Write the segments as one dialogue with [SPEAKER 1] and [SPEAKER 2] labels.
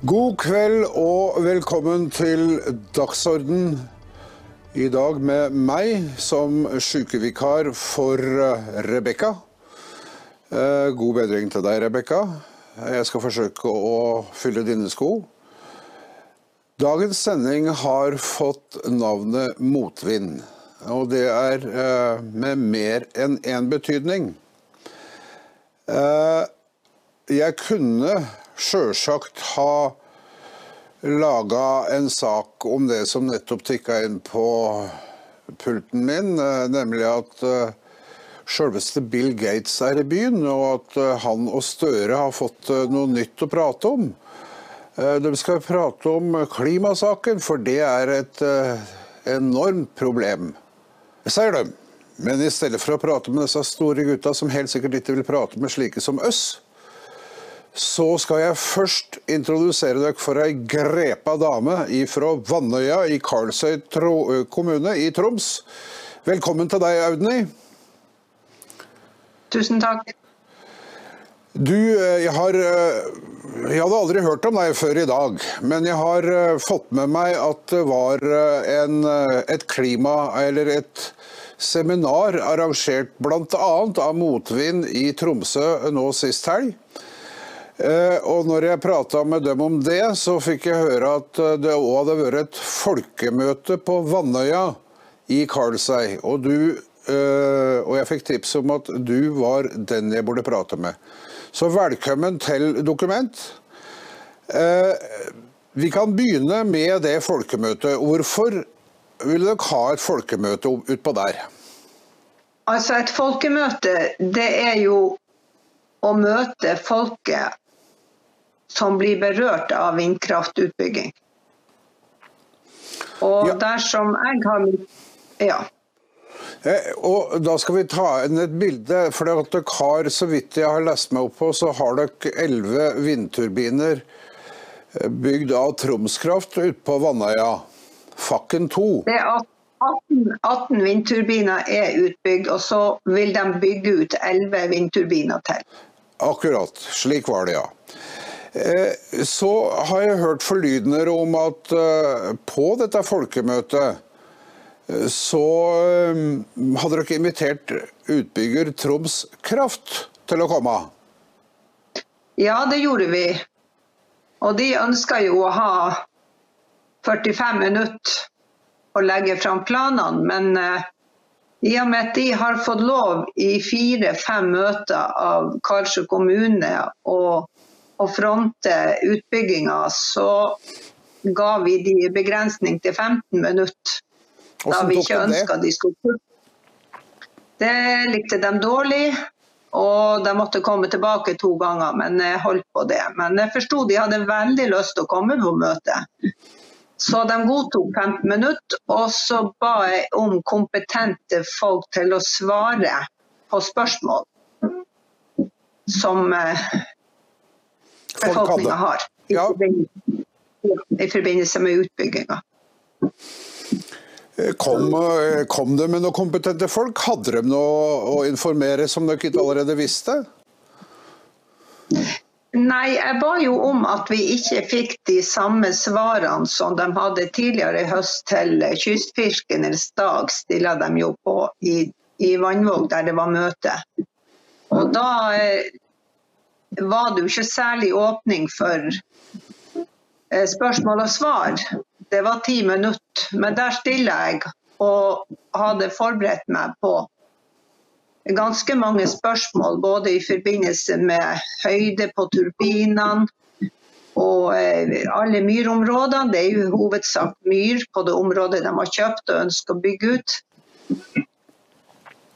[SPEAKER 1] God kveld og velkommen til Dagsorden. I dag med meg som sykevikar for eh, Rebekka. Eh, God bedring til deg, Rebekka. Jeg skal forsøke å fylle dine sko. Dagens sending har fått navnet Motvind. Og det er eh, med mer enn én betydning. Jeg kunne sjølsagt ha laga en sak om det som nettopp tikka inn på pulten min, eh, nemlig at eh, sjølveste Bill Gates er i byen, og at eh, han og Støre har fått noe nytt å prate om. De skal prate om klimasaken, for det er et enormt problem, sier de. Men i stedet for å prate med disse store gutta som helt sikkert ikke vil prate med slike som oss, så skal jeg først introdusere dere for ei grepa dame fra Vannøya i Karlsøy kommune i Troms. Velkommen til deg, Audny.
[SPEAKER 2] Tusen takk.
[SPEAKER 1] Du, jeg har Jeg hadde aldri hørt om deg før i dag, men jeg har fått med meg at det var en, et klima... Eller et seminar arrangert bl.a. av Motvind i Tromsø nå sist helg. Eh, Og når jeg prata med dem om det, så fikk jeg høre at eh, det òg hadde vært et folkemøte på Vannøya i Karlsøy. Og, du, eh, og jeg fikk tips om at du var den jeg burde prate med. Så velkommen til dokument. Vi kan begynne med det folkemøtet. Hvorfor vil dere ha et folkemøte utpå der?
[SPEAKER 2] Altså Et folkemøte, det er jo å møte folket som blir berørt av vindkraftutbygging. Og
[SPEAKER 1] Ja.
[SPEAKER 2] dersom jeg har Ja.
[SPEAKER 1] Eh, Og da skal vi ta inn et bilde, for dere har, så vidt jeg har lest meg opp på, så har dere elleve vindturbiner eh, bygd av Tromskraft ute på Vannøya. Fakken 2.
[SPEAKER 2] Det er 18, 18 vindturbiner er utbygd, og så vil de bygge ut 11 vindturbiner til.
[SPEAKER 1] Akkurat. Slik var det, ja. Eh, Så har jeg hørt forlydender om at eh, på dette folkemøtet eh, så hadde dere invitert utbygger Troms Kraft til å komme.
[SPEAKER 2] Ja, det gjorde vi. Og de ønska jo å ha 45 minutter å legge fram planene, men i og med at de har fått lov i fire-fem møter av Karlsjø kommune å, å fronte utbygginga, så ga vi de begrensning til 15 minutter. Da vi ikke ønska de skulle kutte. Det likte de dårlig, og de måtte komme tilbake to ganger, men jeg holdt på det. Men jeg forsto de hadde veldig lyst til å komme på møtet. Så de godtok 15 minutter, og så ba jeg om kompetente folk til å svare på spørsmål som eh. Befolkninga har i
[SPEAKER 1] Ja.
[SPEAKER 2] forbindelse, i forbindelse med utbygginga.
[SPEAKER 1] Eh, Kom, eh, kom det med noen kompetente folk? Hadde de noe å informere som dere ikke allerede visste?
[SPEAKER 2] Nei, jeg ba jo om at vi ikke fikk de samme svarene som de hadde tidligere i høst til Kystfiskernes dag, stilla de jo på i, i Vannvåg, der det var møte. Og da eh, var det jo ikke særlig åpning for eh, spørsmål og svar. Det var ti minutter, men der stiller jeg og hadde forberedt meg på ganske mange spørsmål, både i forbindelse med høyde på turbinene og eh, alle myrområdene. Det er jo hovedsak myr på det området de har kjøpt og ønsker å bygge ut.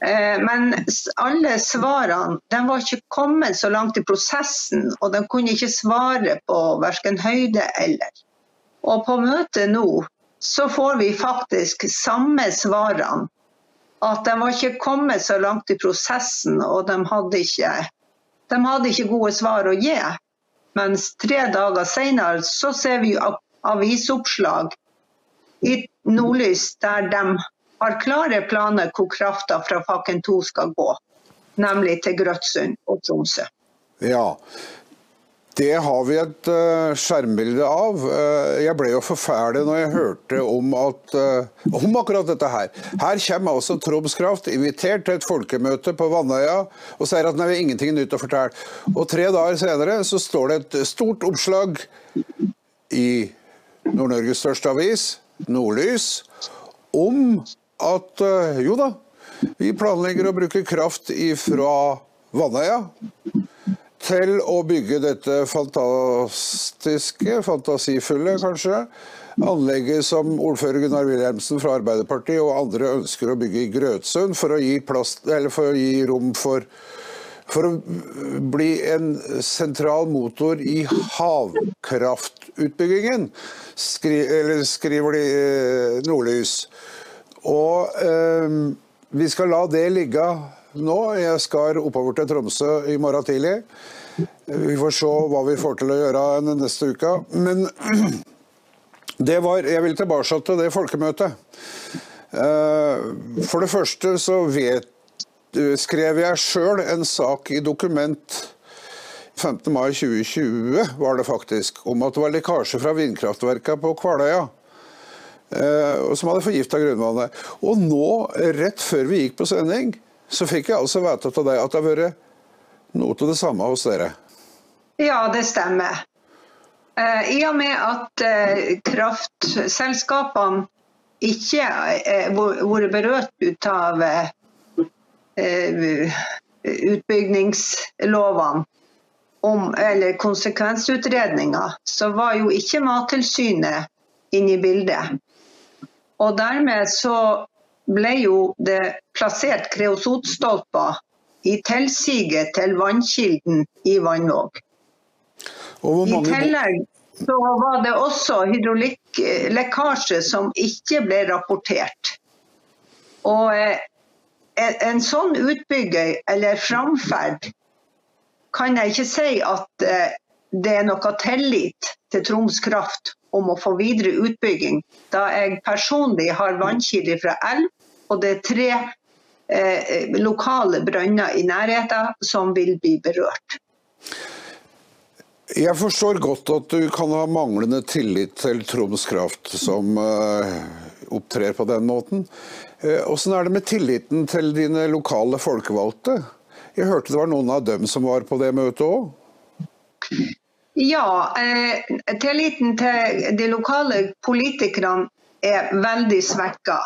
[SPEAKER 2] Eh, Men alle svarene de var ikke kommet så langt i prosessen, og de kunne ikke svare på verken høyde eller. Og på møtet nå så får vi faktisk samme svarene at de var ikke kommet så langt i prosessen, og de hadde ikke, de hadde ikke gode svar å gi. Mens tre dager senere så ser vi avisoppslag i Nordlys der de har klare planer hvor krafta fra Fakken 2 skal gå. Nemlig til Grøtsund og Tromsø.
[SPEAKER 1] Ja. Det har vi et uh, skjermbilde av. Uh, jeg ble jo forferdelig når jeg hørte om, at, uh, om akkurat dette her. Her kommer altså Troms Kraft invitert til et folkemøte på Vannøya og sier at nei, vi har ingenting nytt å fortelle. Og tre dager senere så står det et stort oppslag i Nord-Norges største avis, Nordlys, om at jo da, vi planlegger å bruke kraft fra Vannøya til å bygge dette fantastiske, fantasifulle kanskje, anlegget som ordfører Gunnar Wilhelmsen fra Arbeiderpartiet og andre ønsker å bygge i Grøtsund for å gi, plass, for å gi rom for for å bli en sentral motor i havkraftutbyggingen, skri, skriver de eh, Nordlys. Og eh, vi skal la det ligge nå. Jeg skal oppover til Tromsø i morgen tidlig. Vi får se hva vi får til å gjøre neste uke. Men det var Jeg vil tilbake til det folkemøtet. Eh, for det første så vet, skrev jeg sjøl en sak i Dokument 15. mai 2020 var det faktisk, om at det var lekkasje fra vindkraftverka på Kvaløya. Eh, som hadde forgifta grunnvannet. Og nå, rett før vi gikk på sending, så fikk jeg altså vite av deg at det har vært noe av det samme hos dere?
[SPEAKER 2] Ja, det stemmer. Eh, I og med at eh, kraftselskapene ikke har vært berørt av utbyggingslovene eller konsekvensutredninger, så var jo ikke Mattilsynet inne i bildet. Og dermed så ble jo det plassert kreosotstolper i tilsiget til vannkilden i Vannvåg. I tillegg så var det også hydraulikklekkasje som ikke ble rapportert. Og eh, en sånn utbygging eller framferd kan jeg ikke si at eh, det er noe tillit til Troms Kraft om å få videre utbygging, da jeg personlig har vannkilde fra elv, og det er tre eh, lokale brønner i nærheten som vil bli berørt.
[SPEAKER 1] Jeg forstår godt at du kan ha manglende tillit til Troms Kraft, som eh, opptrer på den måten. Åssen eh, er det med tilliten til dine lokale folkevalgte? Jeg hørte det var noen av dem som var på det møtet òg?
[SPEAKER 2] Ja, eh, tilliten til de lokale politikerne er veldig svekka.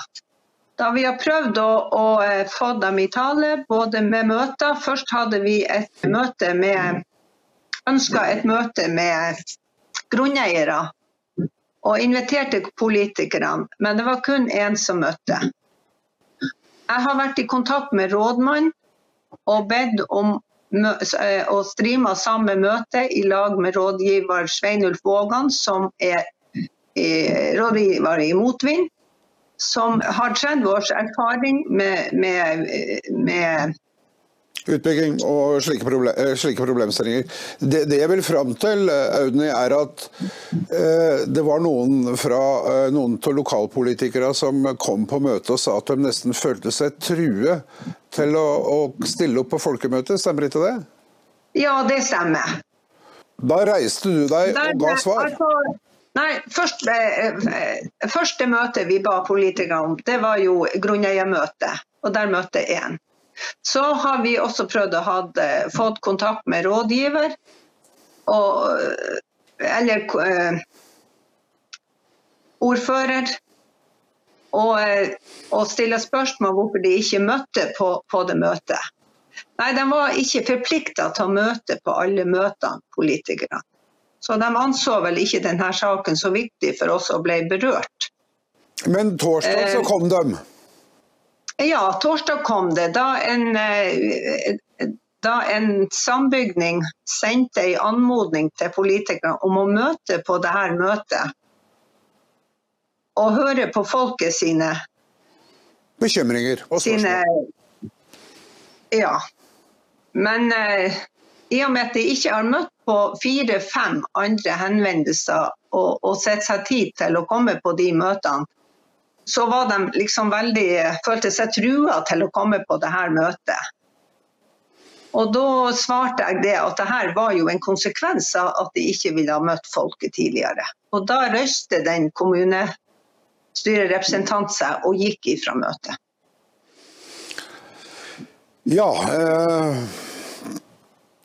[SPEAKER 2] Da vi har prøvd å, å, eh, få dem i tale, både med møter Først hadde vi et møte med ønska et møte med grunneiere og inviterte politikerne, men det var kun én som møtte. Jeg har vært i kontakt med rådmannen og bedt om eh, streama samme møte i lag med rådgiver Sveinulf Vågan, som er rådgiver i motvind som har 30 års erfaring med, med, med
[SPEAKER 1] Utbygging og slike, problem, eh, slike problemstillinger. Det, det, jeg vil fram til, eh, Audny, er at eh, det var noen fra eh, noen av lokalpolitikere som kom på møtet og sa at de nesten følte seg true til å, å stille opp på folkemøtet. Stemmer ikke det?
[SPEAKER 2] Ja, det stemmer.
[SPEAKER 1] Da reiste du deg og ga svar? Altså,
[SPEAKER 2] Nei, første, eh, første møte vi ba politikere om, det var jo grunneiermøtet. Og der møtte én. Så har vi også prøvd å ha eh, fått kontakt med rådgiver. Og, eh, eller eh, ordfører. Og, og stille spørsmål hvorfor de ikke møtte på, på det møtet. Nei, de var ikke forplikta til å møte på alle møtene, politikerne. Så de anså vel ikke denne saken så viktig for oss og ble berørt.
[SPEAKER 1] Men torsdag så kom de?
[SPEAKER 2] Ja, torsdag kom det. Da en, eh, da en sambygning sendte en anmodning til politikerne om å møte på dette møtet og høre på folket sine
[SPEAKER 1] Bekymringer og spørsmål. Sine,
[SPEAKER 2] ja. Men eh, i og med at de ikke har møtt på fire-fem andre henvendelser og, og sett seg tid til å komme på de møtene, så var de liksom veldig, følte seg trua til å komme på dette møtet. Og da svarte jeg det at dette var jo en konsekvens av at de ikke ville ha møtt folket tidligere. Og da røyste den kommunestyrerepresentant seg og gikk ifra møtet.
[SPEAKER 1] Ja, eh,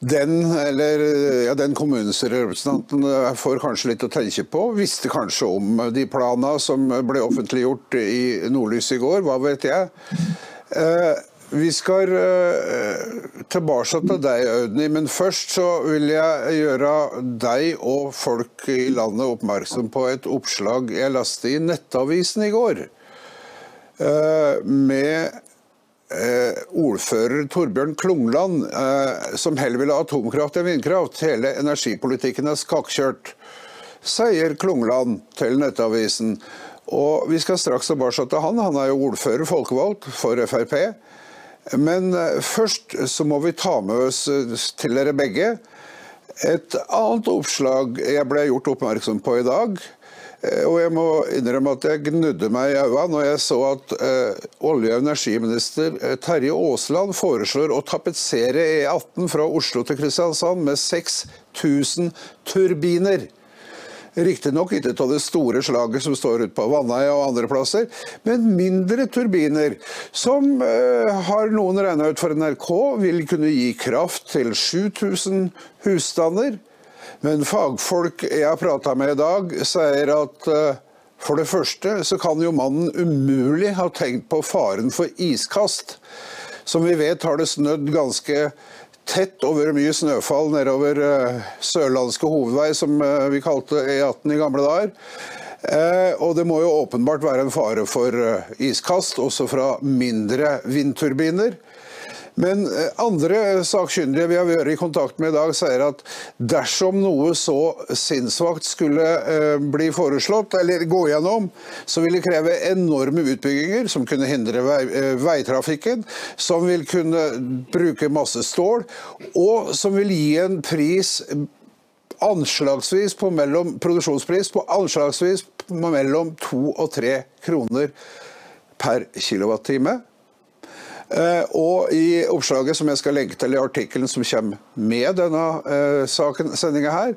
[SPEAKER 1] den, eller, ja, den kommunestyrerepresentanten eh, får kanskje litt å tenke på. Visste kanskje om de planene som ble offentliggjort i Nordlys i går, hva vet jeg. Eh, vi skal uh, tilbake til deg, Audny, men først så vil jeg gjøre deg og folk i landet oppmerksom på et oppslag jeg leste i Nettavisen i går. Med uh, ordfører Torbjørn Klungland, som heller vil ha atomkraft enn vindkraft. Hele energipolitikken er skakkjørt, sier Klungland til Nettavisen. Og Vi skal straks tilbake til han. Han er jo ordfører folkevalgt for Frp. Men eh, først så må vi ta med oss eh, til dere begge et annet oppslag jeg ble gjort oppmerksom på i dag. Eh, og jeg må innrømme at jeg gnudde meg i øynene når jeg så at uh, olje- og energiminister Terje Aasland foreslår å tapetsere E18 fra Oslo til Kristiansand med 6000 turbiner. Riktignok ikke av det store slaget som står ute på Vanneia og andre plasser, men mindre turbiner, som eh, har noen regna ut for NRK vil kunne gi kraft til 7000 husstander. Men fagfolk jeg har prata med i dag, sier at uh, for det første så kan jo mannen umulig ha tenkt på faren for iskast. Som vi vet har det snødd ganske tett over mye snøfall nedover uh, Sørlandske hovedvei, som uh, vi kalte E18 i gamle dager. Og det må jo åpenbart være en fare for iskast, også fra mindre vindturbiner. Men andre sakkyndige vi har vært i kontakt med i dag, sier at dersom noe så sinnssvakt skulle bli foreslått eller gå gjennom, så vil det kreve enorme utbygginger som kunne hindre vei, veitrafikken, som vil kunne bruke masse stål, og som vil gi en pris anslagsvis på mellom, produksjonspris på anslagsvis mellom to og tre kroner per kilowattime. Uh, og i oppslaget som jeg skal legge til i artikkelen som kommer med denne uh, saken, sendinga her,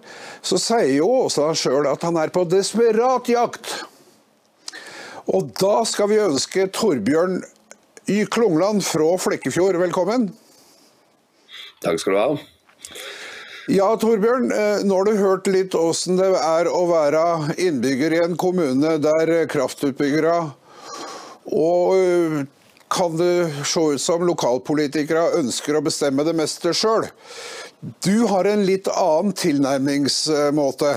[SPEAKER 1] så sier jo Aasland sjøl at han er på desperat jakt. Og da skal vi ønske Torbjørn Y. Klungland fra Flekkefjord velkommen.
[SPEAKER 3] Takk skal du ha.
[SPEAKER 1] Ja, Torbjørn. Nå har du hørt litt åssen det er å være innbygger i en kommune der kraftutbyggere og kan det se ut som lokalpolitikere ønsker å bestemme det meste sjøl. Du har en litt annen tilnærmingsmåte.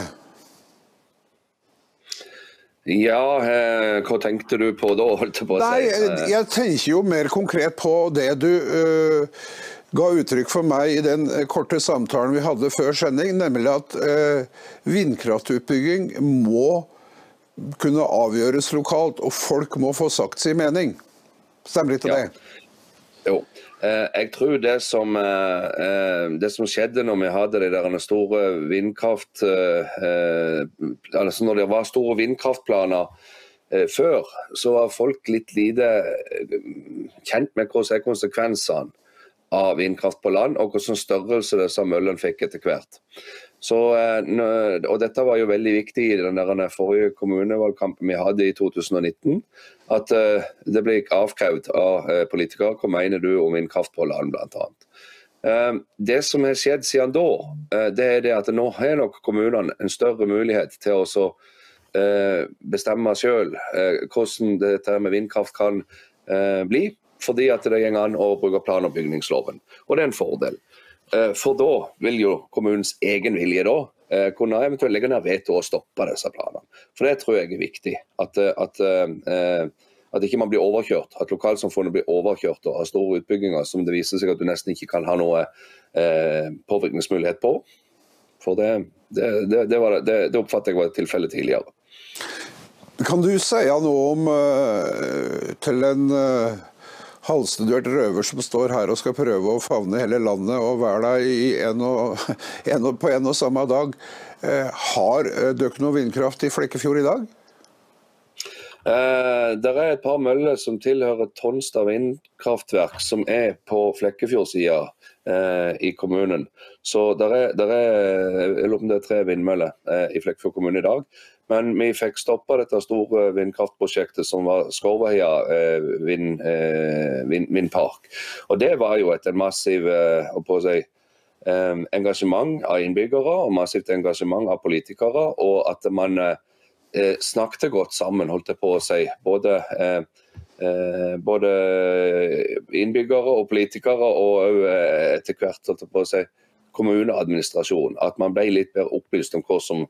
[SPEAKER 3] Ja, eh, hva tenkte du på da? holdt jeg på å
[SPEAKER 1] Nei,
[SPEAKER 3] si?
[SPEAKER 1] Jeg tenker jo mer konkret på det du eh, ga uttrykk for meg i den korte samtalen vi hadde før sending, nemlig at eh, vindkraftutbygging må kunne avgjøres lokalt, og folk må få sagt sin mening. Stemmer ikke
[SPEAKER 3] Ja.
[SPEAKER 1] det?
[SPEAKER 3] Jo. Eh, Jeg tror det som, eh, eh, det som skjedde når vi hadde de der store vindkraft altså Når det var store vindkraftplaner før, så var folk litt lite kjent med hva som er konsekvensene av vindkraft på land, og hvilken størrelse disse møllene fikk etter hvert. Så, eh, og Dette var jo veldig viktig i den der forrige kommunevalgkampen vi hadde i 2019. At eh, det ble avkrevd av eh, politikere hva mener du om vindkraft på land, bl.a. Det som har skjedd siden da, det er det at nå har nok kommunene en større mulighet til å bestemme sjøl hvordan dette med vindkraft kan bli. Fordi at det går an å bruke plan- og bygningsloven. Og det er en fordel. Eh, For da vil jo kommunens egen vilje da eh, kunne eventuelt legge ned veto og stoppe disse planene. For det tror jeg er viktig. At, eh, at, at ikke man blir overkjørt. At lokalsamfunnet blir overkjørt av store utbygginger som det viser seg at du nesten ikke kan ha noe påvirkningsmulighet på. For det, det, det, det, var, det, det oppfatter jeg var tilfellet tidligere.
[SPEAKER 1] Kan du si noe om til en halvstudert røver som står her og skal prøve å favne hele landet og være der en og, en og, på en og samme dag. eh, har dere noe vindkraft i Flekkefjord i dag?
[SPEAKER 3] Eh, det er et par møller som tilhører Tonstad vindkraftverk, som er på Flekkefjord-sida eh, i kommunen. Så der er, der er, jeg lurer på om det er tre vindmøller eh, i Flekkefjord kommune i dag. Men vi fikk stoppa dette store vindkraftprosjektet som var Skorveia eh, vind, eh, vind, vindpark. Og det var jo et massiv eh, å si, eh, engasjement av innbyggere og massivt engasjement av politikere. Og at man eh, snakket godt sammen, holdt jeg på å si. Både, eh, eh, både innbyggere og politikere, og etter hvert holdt jeg på å si, kommuneadministrasjon. At man ble litt bedre opplyst om hva som,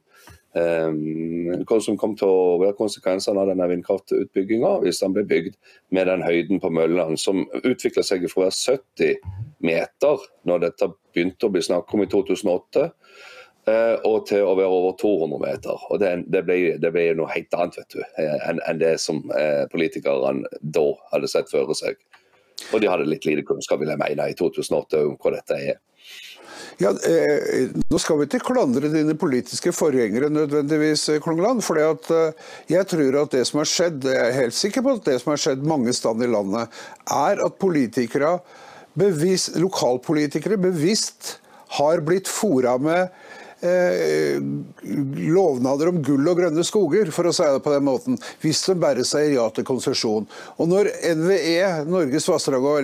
[SPEAKER 3] hva som kom til å være konsekvensene av denne vindkraftutbygginga hvis den ble bygd med den høyden på møllene, som utvikla seg fra å være 70 meter når dette begynte å bli snakk om i 2008 og til å være over 200 meter. Og Det, ble, det ble, noe helt annet vet du, enn, enn det som eh, politikerne da hadde sett for seg. Og de hadde litt lite kunnskap vil jeg mene, i 2008 om hva dette er.
[SPEAKER 1] Ja, eh, Nå skal vi ikke klandre dine politiske forgjengere nødvendigvis, Klungland. For eh, jeg tror at det som har skjedd, jeg er helt sikker på at det som har skjedd mange steder i landet, er at politikere, bevisst, lokalpolitikere bevisst har blitt fora med eh, lovnader om gull og grønne skoger, for å si det på den måten, hvis de bare sier ja til konsesjon. Og når NVE, Norges vassdrag og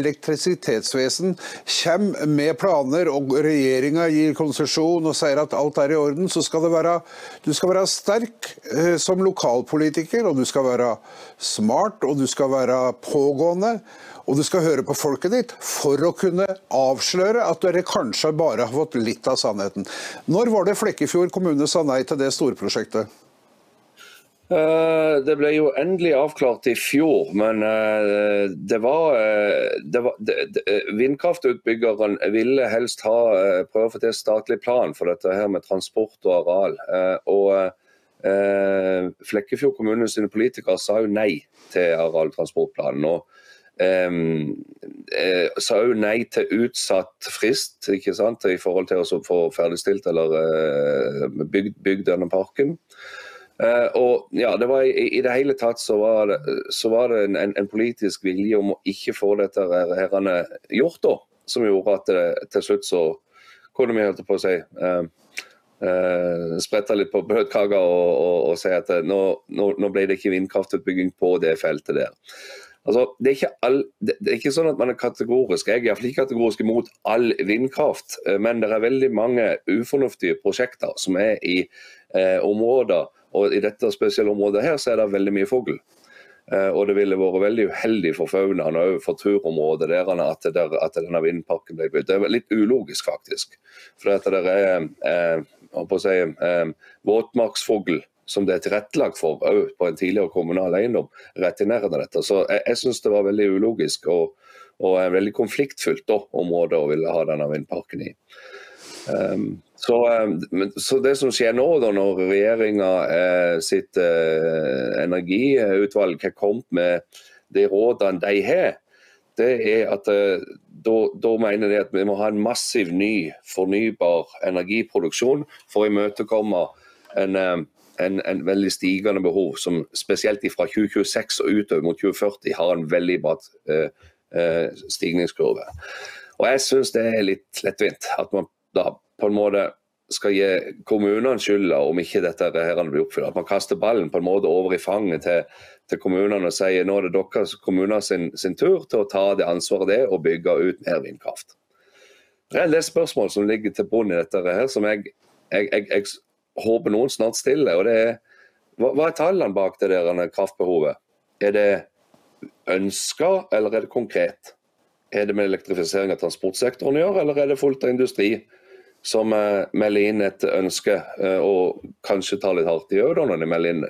[SPEAKER 1] elektrisitetsvesen, kommer med planer, og regjeringa gir konsesjon og sier at alt er i orden, så skal det være Du skal være sterk eh, som lokalpolitiker, og du skal være smart, og du skal være pågående. Og du skal høre på folket ditt for å kunne avsløre at dere kanskje bare har fått litt av sannheten. Når var det Flekkefjord kommune sa nei til det storprosjektet?
[SPEAKER 3] Det ble jo endelig avklart i fjor, men det var, det var det, Vindkraftutbyggeren ville helst ha, prøve å få til statlig plan for dette her med transport og areal. Og Flekkefjord kommune sine politikere sa jo nei til arealtransportplanen. og Um, eh, sa òg nei til utsatt frist ikke sant, i forhold til å få ferdigstilt eller eh, bygd, bygd, denne parken. Eh, og ja, det var i, i, det hele tatt så var det, så var det en, en, politisk vilje om å ikke få dette herrene gjort, da, som gjorde at det, til slutt så kunne vi holdt på å si uh, uh, sprette litt på bløtkaka og, og, og, si at nå, nå, nå ble det ikke vindkraftutbygging på det feltet der. Altså, det, er all, det, er ikke sånn at man er kategorisk. Jeg er ikke kategorisk imot all vindkraft, eh, men det er veldig mange ufornuftige prosjekter som er i eh, områder. Og i dette spesielle området her så er det veldig mye fugl. Eh, og det ville vært veldig uheldig for faunaen og for turområdet der at, der, at denne vindparken ble bygd. Det er litt ulogisk, faktisk. For det er eh, si, eh, våtmarksfugl som det er tilrettelagt for på en tidligere kommunal eiendom, rett i nærheten av dette. Så jeg, jeg syns det var veldig ulogisk og, og veldig konfliktfylt område å ville ha denne vindparken i. Um, så, um, så, det som skjer nå, da, når regjeringa eh, sitt eh, energiutvalg har kommet med de rådene de har, det er at eh, da, mener de at vi må ha en massiv ny fornybar energiproduksjon for å imøtekomme en, eh, en, en, veldig stigende behov, som spesielt fra 2026 og utover mot 2040 har en veldig bratt eh, eh, stigningskurve. Og Jeg syns det er litt lettvint at man da på en måte skal gi kommunene skylda om ikke dette her blir oppfylt. At man kaster ballen på en måte over i fanget til, til kommunene og sier nå er det deres kommuner sin, sin, tur til å ta det ansvaret det og bygge ut mer vindkraft. Det er en del spørsmål som ligger til bunn i dette her, som jeg, jeg, jeg, jeg håper noen snart stiller. og det er hva, hva er tallene bak det der kraftbehovet? Er det ønsker, eller er det konkret? Er det med elektrifisering av transportsektoren å gjøre, eller er det fullt av industri som uh, melder inn et ønske, uh, og kanskje tar litt hardt i òg når de melder inn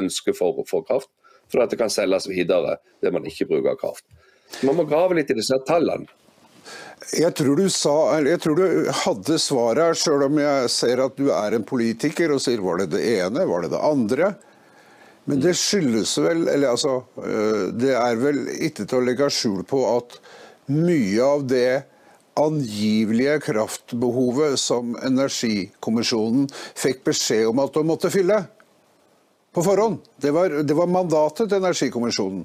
[SPEAKER 3] ønske for, for, kraft, for at det kan selges videre det man ikke bruker kraft. Man må grave litt i disse tallene.
[SPEAKER 1] Jeg tror, du sa, jeg tror du hadde svaret her, sjøl om jeg ser at du er en politiker og sier var det det ene, var det det andre? Men det skyldes vel eller altså, øh, Det er vel ikke til å legge skjul på at mye av det angivelige kraftbehovet som Energikommisjonen fikk beskjed om at de måtte fylle, på forhånd. Det var, det var mandatet til Energikommisjonen.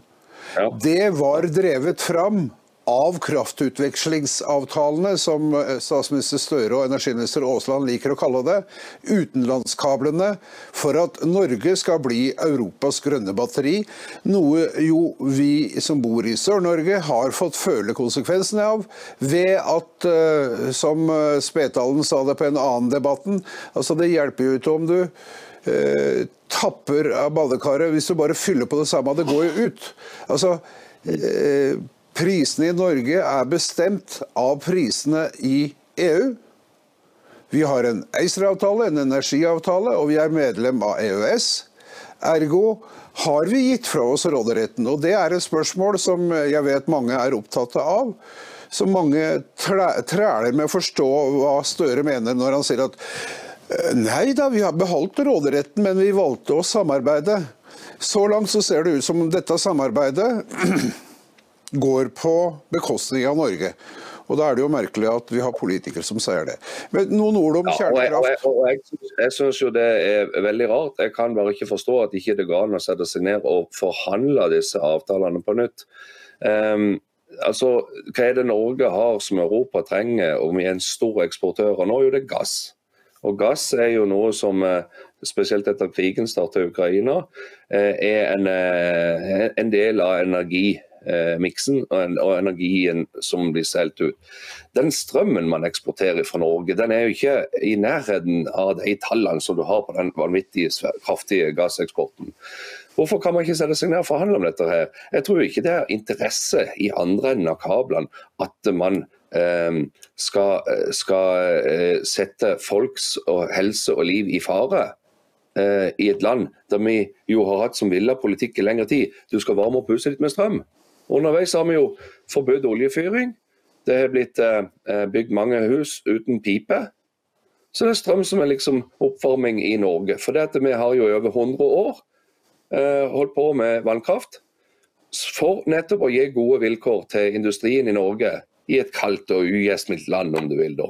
[SPEAKER 3] Ja.
[SPEAKER 1] Det var drevet fram av kraftutvekslingsavtalene, som eh, statsminister Støre og energiminister Aasland liker å kalle det. Utenlandskablene for at Norge skal bli Europas grønne batteri. Noe jo vi som bor i Sør-Norge har fått føle konsekvensene av ved at, eh, som eh, Spetalen sa det på en annen debatten, altså det hjelper jo ikke om du tapper av badekaret hvis du bare fyller på det samme. Det går jo ut. Altså, prisene i Norge er bestemt av prisene i EU. Vi har en ACER-avtale, en energiavtale, og vi er medlem av EØS. Ergo har vi gitt fra oss råderetten. Og det er et spørsmål som jeg vet mange er opptatt av. Som mange træler med å forstå hva Støre mener når han sier at eh, nei da, vi har beholdt råderetten, men vi valgte å samarbeide. Så langt så ser det ut som om dette samarbeidet går på bekostning av Norge. Og Da er det jo merkelig at vi har politikere som sier det. Men Noen ord om
[SPEAKER 3] Ja, og jeg, og jeg, jeg, syns- jo det er veldig rart. Jeg kan bare ikke forstå at ikke det går an å sette seg ned og forhandle disse avtalene på nytt. Um, altså, Hva er det Norge har som Europa trenger, om vi er en stor eksportør Og nå? er Jo, det gass. Og gass er jo noe som, eh, spesielt etter krigen startet i Ukraina, eh, er en, eh, en del av energimiksen og, miksen og energien som blir solgt ut. Den strømmen man eksporterer fra Norge, den er jo ikke i nærheten av de tallene som du har på den vanvittige, kraftige gasseksporten. Hvorfor kan man ikke sette seg ned og forhandle om dette her? Jeg tror ikke det er interesse i andre enden av kablene at man eh, skal, skal eh, sette folks og helse og liv i fare eh, i et land der vi jo har hatt som villa politikk i lengre tid. Du skal varme opp huset ditt med strøm. Underveis har vi jo forbudt oljefyring. Det har blitt eh, bygd mange hus uten pipe. Så det er strøm som er liksom oppvarming i Norge. For dette vi har jo i over 100 år eh, holdt på med vannkraft for nettopp å gi gode vilkår til industrien i Norge i et kaldt og ugjestmildt land, om du vil. da.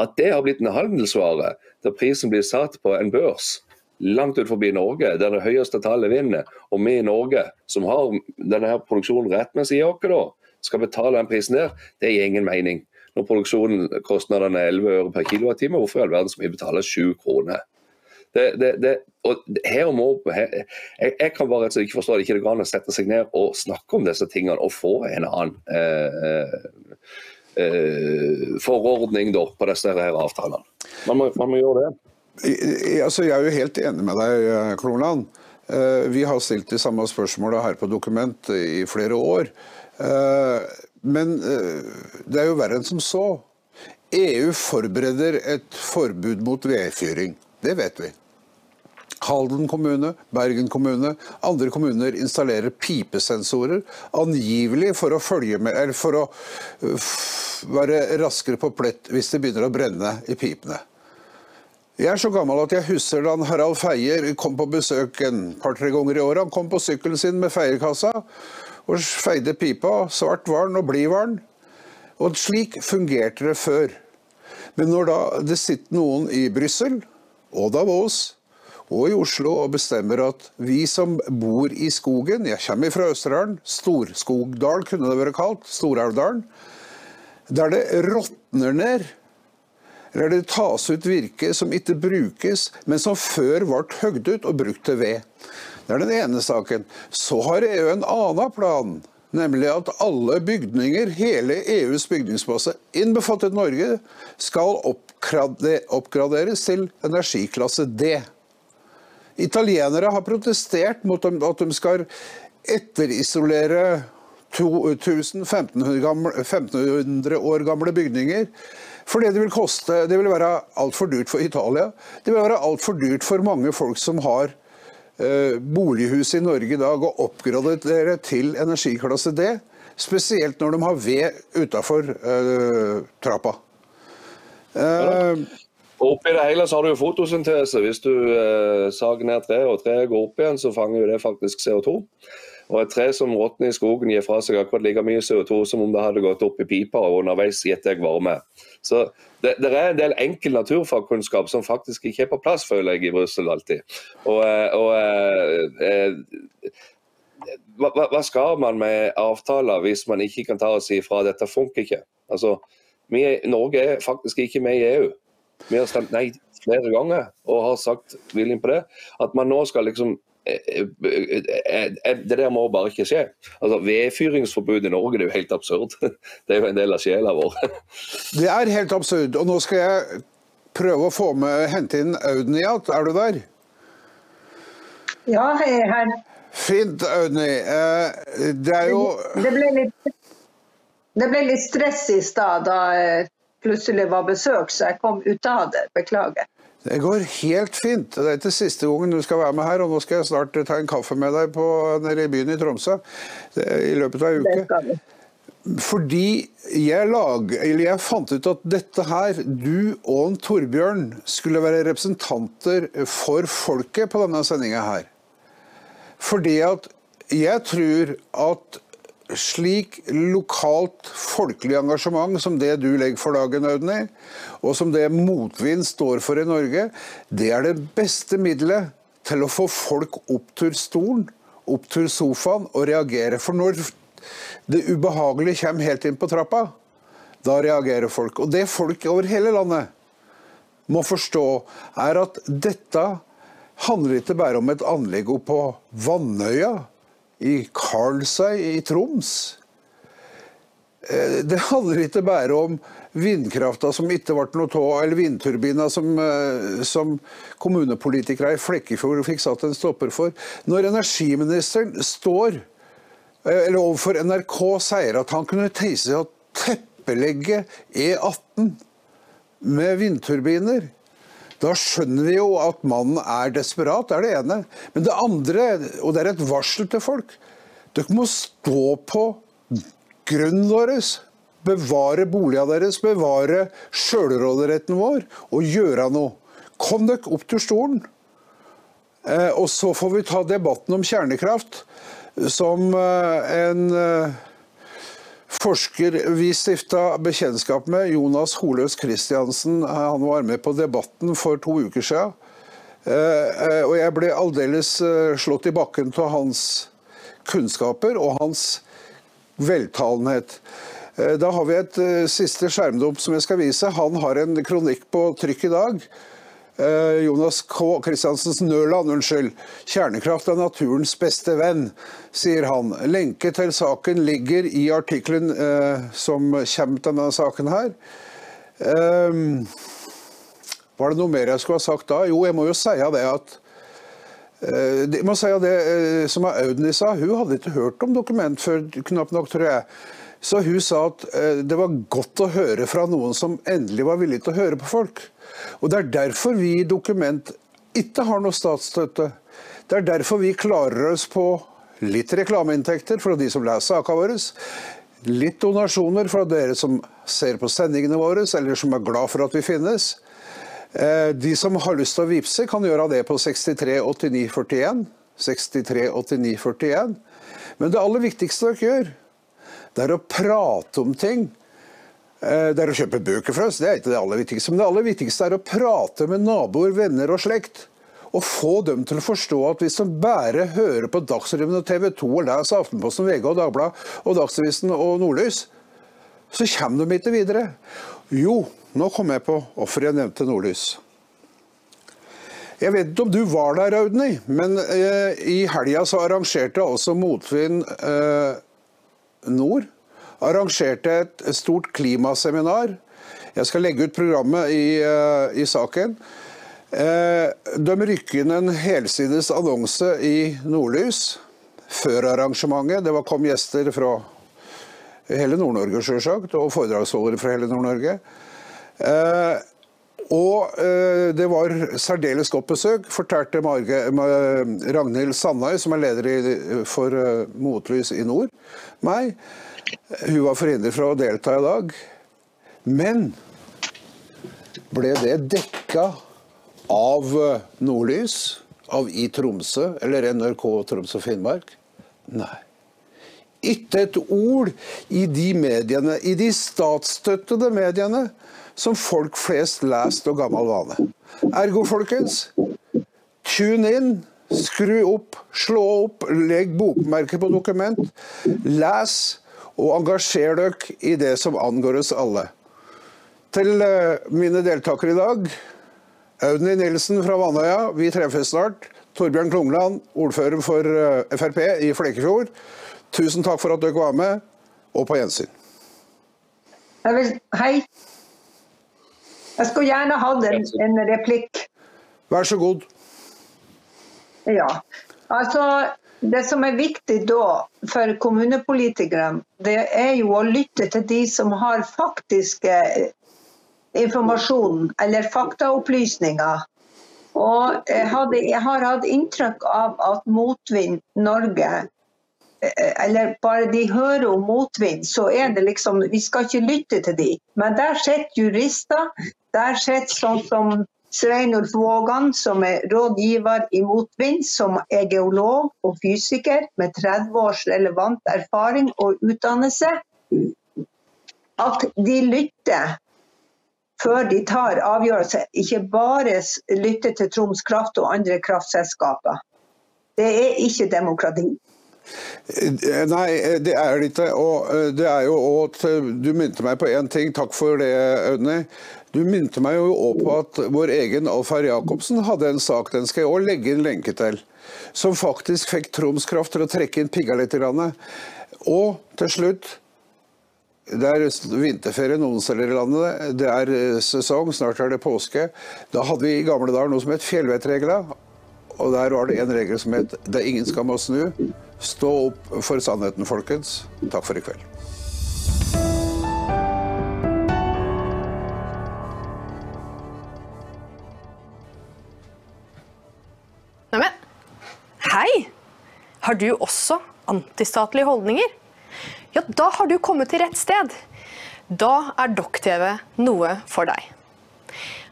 [SPEAKER 3] At det har blitt en handelsvare der prisen blir satt på en børs langt ut forbi Norge, der det høyeste tallet vinner, og vi i Norge, som har denne her produksjonen rettmessig i oss, skal betale den prisen der, det gir ingen mening. Når produksjonen kostnadene er 11 øre per kilowattime, hvorfor i all verden skal vi betale 7 kroner? Det, det, det, og her må, her, jeg, jeg kan bare altså ikke forstå at ikke det går an å sette seg ned og snakke om disse tingene og få en annen eh, eh, forordning da, på disse her avtalene. Man må, man må gjøre det.
[SPEAKER 1] Altså, jeg er jo helt enig med deg, eh, Klorland. Eh, Vi har stilt de samme spørsmåla her på Dokument i flere år. Eh, Men det er jo verre enn som så. EU forbereder et forbud mot vedfyring. Det vet vi. Halden kommune, Bergen kommune, andre kommuner installerer pipesensorer, angivelig for å med, for å være raskere på plett hvis det begynner å brenne i pipene. Jeg er så gammel at jeg husker da Harald Feier kom på besøk en par-tre ganger i året. Han kom på sykkelen sin med feierkassa og feide pipa. Svart var han og blid var han. Og slik fungerte det før. Men når da det sitter noen i Brussel og Davos og i Oslo og bestemmer at vi som bor i skogen Jeg kommer fra Østerdalen. Storskogdal kunne det vært kalt. Storelvdalen. Der det råtner ned. Eller det tas ut virke som ikke brukes, men som før ble høgd ut og brukt til ved. Det er den ene saken. Så har EU en annen plan. Nemlig at alle bygninger, hele EUs bygningsmasse, innbefattet Norge, skal oppgraderes til energiklasse D. Italienere har protestert mot at de skal etterisolere 1500 år gamle bygninger. Fordi det vil koste Det vil være altfor dyrt for Italia. Det vil være altfor dyrt for mange folk som har eh, bolighus i Norge i dag, å oppgradere til energiklasse D. Spesielt når de har ved utafor eh, trappa.
[SPEAKER 3] Og Oppi det hele så har du jo fotosyntese. Hvis du eh, sager ned treet og treet går opp igjen, så fanger jo det faktisk CO2. Og et tre som råtner i skogen gir fra seg akkurat like mye CO2 som om det hadde gått opp i pipa og underveis gitt deg varme. Så det, det er en del enkel naturfagkunnskap som faktisk ikke er på plass, føler jeg, i Brussel alltid. Og, eh, og eh, eh, hva, hva- skal man med avtaler hvis man ikke kan ta og si fra dette funker ikke? Altså, er- Norge er faktisk ikke med i EU. Vi har stemt nei flere ganger og har sagt viljen på det. At man nå skal liksom Det der må bare ikke skje. Altså, Vedfyringsforbud i Norge det er jo helt absurd. Det er jo en del av sjela vår.
[SPEAKER 1] Det er helt absurd. Og nå skal jeg prøve å få med, hente inn Audun igjen. Er du der?
[SPEAKER 2] Ja, jeg er her.
[SPEAKER 1] Fint, Audny. Eh, Det er jo
[SPEAKER 2] Det ble litt, det ble litt stress i stad da jeg plutselig var besøk, så jeg kom ut av det. Beklager.
[SPEAKER 1] Det går helt fint. Det er ikke siste gangen du skal være med her, og nå skal jeg snart ta en kaffe med deg på, nede i byen i Tromsø i løpet av
[SPEAKER 2] ei
[SPEAKER 1] uke. Fordi jeg, lag, eller jeg fant ut at dette her, du og en Torbjørn, skulle være representanter for folket på denne sendinga her. Fordi at jeg tror at slik lokalt folkelig engasjement som det du legger for dagen, Audny, og som det motvind står for i Norge, det er det beste middelet til å få folk opp til stolen, opp til sofaen og reagere. For når det ubehagelige kommer helt inn på trappa, da reagerer folk. Og det folk over hele landet må forstå, er at dette handler ikke bare om et anlegg på Vannøya, i Karlsøy i Troms. Eh, Det handler ikke bare om vindkrafta som ikke ble noe av, eller vindturbina som, eh, som kommunepolitikere i Flekkefjord fikk satt en stopper for. Når energiministeren står eh, eller overfor NRK sier at han kunne tenke seg å teppelegge E18 med vindturbiner, da skjønner vi jo at mannen er desperat, det er det ene. Men det andre, og det er et varsel til folk, dere må stå på grunnen deres. Bevare boliga deres, bevare sjølråderetten vår og gjøre noe. Kom dere opp til stolen. Eh, og så får vi ta debatten om kjernekraft, som eh, en eh, forsker vi stifta bekjentskap med, Jonas Holøs Christiansen, han var med på debatten for to uker siden. Eh, eh, Og jeg ble aldeles eh, slått i bakken av hans kunnskaper og hans veltalenhet. Eh, Da har vi et eh, siste skjermdump som jeg skal vise. Han har en kronikk på trykk i dag. Eh, Jonas K. Kristiansens Nøland, unnskyld. 'Kjernekraft er naturens beste venn', sier han. Lenke til saken ligger i artikkelen eh, som kommer til denne saken her. Eh, var det noe mer jeg skulle ha sagt da? Jo, jeg må jo si det at eh, jeg må si det eh, som Audny sa, hun hadde ikke hørt om dokument før knapt nok, tror jeg. Så hun sa at eh, det var godt å høre fra noen som endelig var villig til å høre på folk. Og det er derfor vi i Dokument ikke har noe statsstøtte. Det er derfor vi klarer oss på litt reklameinntekter fra de som leser sakene våre. Litt donasjoner fra dere som ser på sendingene våre, eller som er glad for at vi finnes. Eh, De som har lyst til å vippse, kan gjøre det på 63 89 41. 63 89 41. Men det aller viktigste dere gjør, det er å prate om ting. Eh, Det er å kjøpe bøker for oss, det er ikke det aller viktigste. Men det aller viktigste er å prate med naboer, venner og slekt. Og få dem til å forstå at hvis de bare hører på Dagsrevyen og TV 2 og leser Aftenposten, VG og Dagbladet og Dagsavisen og Nordlys, så kommer de ikke videre. Jo, nå kom jeg på hvorfor jeg nevnte Nordlys. Jeg vet ikke om du var der, Audny, men eh, i helga så arrangerte også Motvind eh, Nord arrangerte et stort klimaseminar. Jeg skal legge ut programmet i, eh, i saken. Eh, de rykker inn en helsides annonse i Nordlys før arrangementet. Det var, kom gjester fra hele Nord-Norge, sjølsagt, og foredragsholdere fra hele Nord-Norge. Eh, og eh, det var særdeles godt besøk, fortalte Marge, Ma- Ragnhild Sandøy, som er leder i, for uh, Motlys i nord, meg. Hun var forhindret fra å delta i dag. Men ble det dekka av eh, Nordlys, av i Tromsø eller NRK Troms og Finnmark? Nei. Ikke et ord i de mediene, i de statsstøttede mediene, som folk flest lest og gammel vane. Ergo, folkens, tune inn, skru opp, slå opp, legg bokmerker på dokument. Les og engasjer dere i det som angår oss alle. Til eh, mine deltakere i dag, Audny Nilsen fra Vannøya, vi treffes snart. Torbjørn Klungland, ordfører for eh, Frp i Flekkefjord. Tusen takk for at dere var med, og på gjensyn.
[SPEAKER 2] Jeg vil, hei. Jeg skulle gjerne hatt en, en replikk.
[SPEAKER 1] Vær så god.
[SPEAKER 2] Ja. Altså, det som er viktig da for kommunepolitikerne, det er jo å lytte til de som har faktiske informasjon eller faktaopplysninger. Og jeg, hadde, jeg har hatt inntrykk av at Motvind Norge eh, eller bare de hører om motvind, så er det liksom Vi skal ikke lytte til de. Men der sitter jurister. Der sitter sånn som Sveinulf Vågan, som er rådgiver i Motvind, som er geolog og fysiker med 30 års relevant erfaring og utdannelse. At de lytter før de tar avgjørelser. Ikke bare lytter til Troms Kraft og andre kraftselskaper. Det er ikke demokrati.
[SPEAKER 1] Eh, Nei, eh, det er det ikke. Og eh, det er jo at Du minte meg på én ting. Takk for det, Audny. Du minte meg jo også på at vår egen Alfar Jacobsen hadde en sak, den skal jeg òg legge inn lenke til, som faktisk fikk Troms Kraft til å trekke inn pigga litt. Og til slutt det er vinterferie noen steder i landet. Det er sesong, snart er det påske. Da hadde vi i gamle dager noe som het fjellvettregla. Og der var det en regel som het 'Det er ingen skam å snu'. Stå opp for sannheten, folkens. Takk for i kveld.
[SPEAKER 4] Neimen, hei! Har du også antistatlige holdninger? Ja, da har du kommet til rett sted. Da er Dokk-TV noe for deg.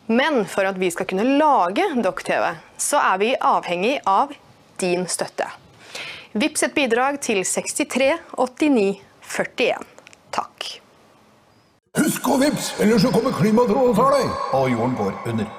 [SPEAKER 4] Men for at vi skal kunne lage Dokk-TV, så er vi avhengig av din støtte. Vips et bidrag til 63 89 41. Takk.
[SPEAKER 5] Husk å vips, ellers så kommer klimatrollet og tar deg, og jorden går under.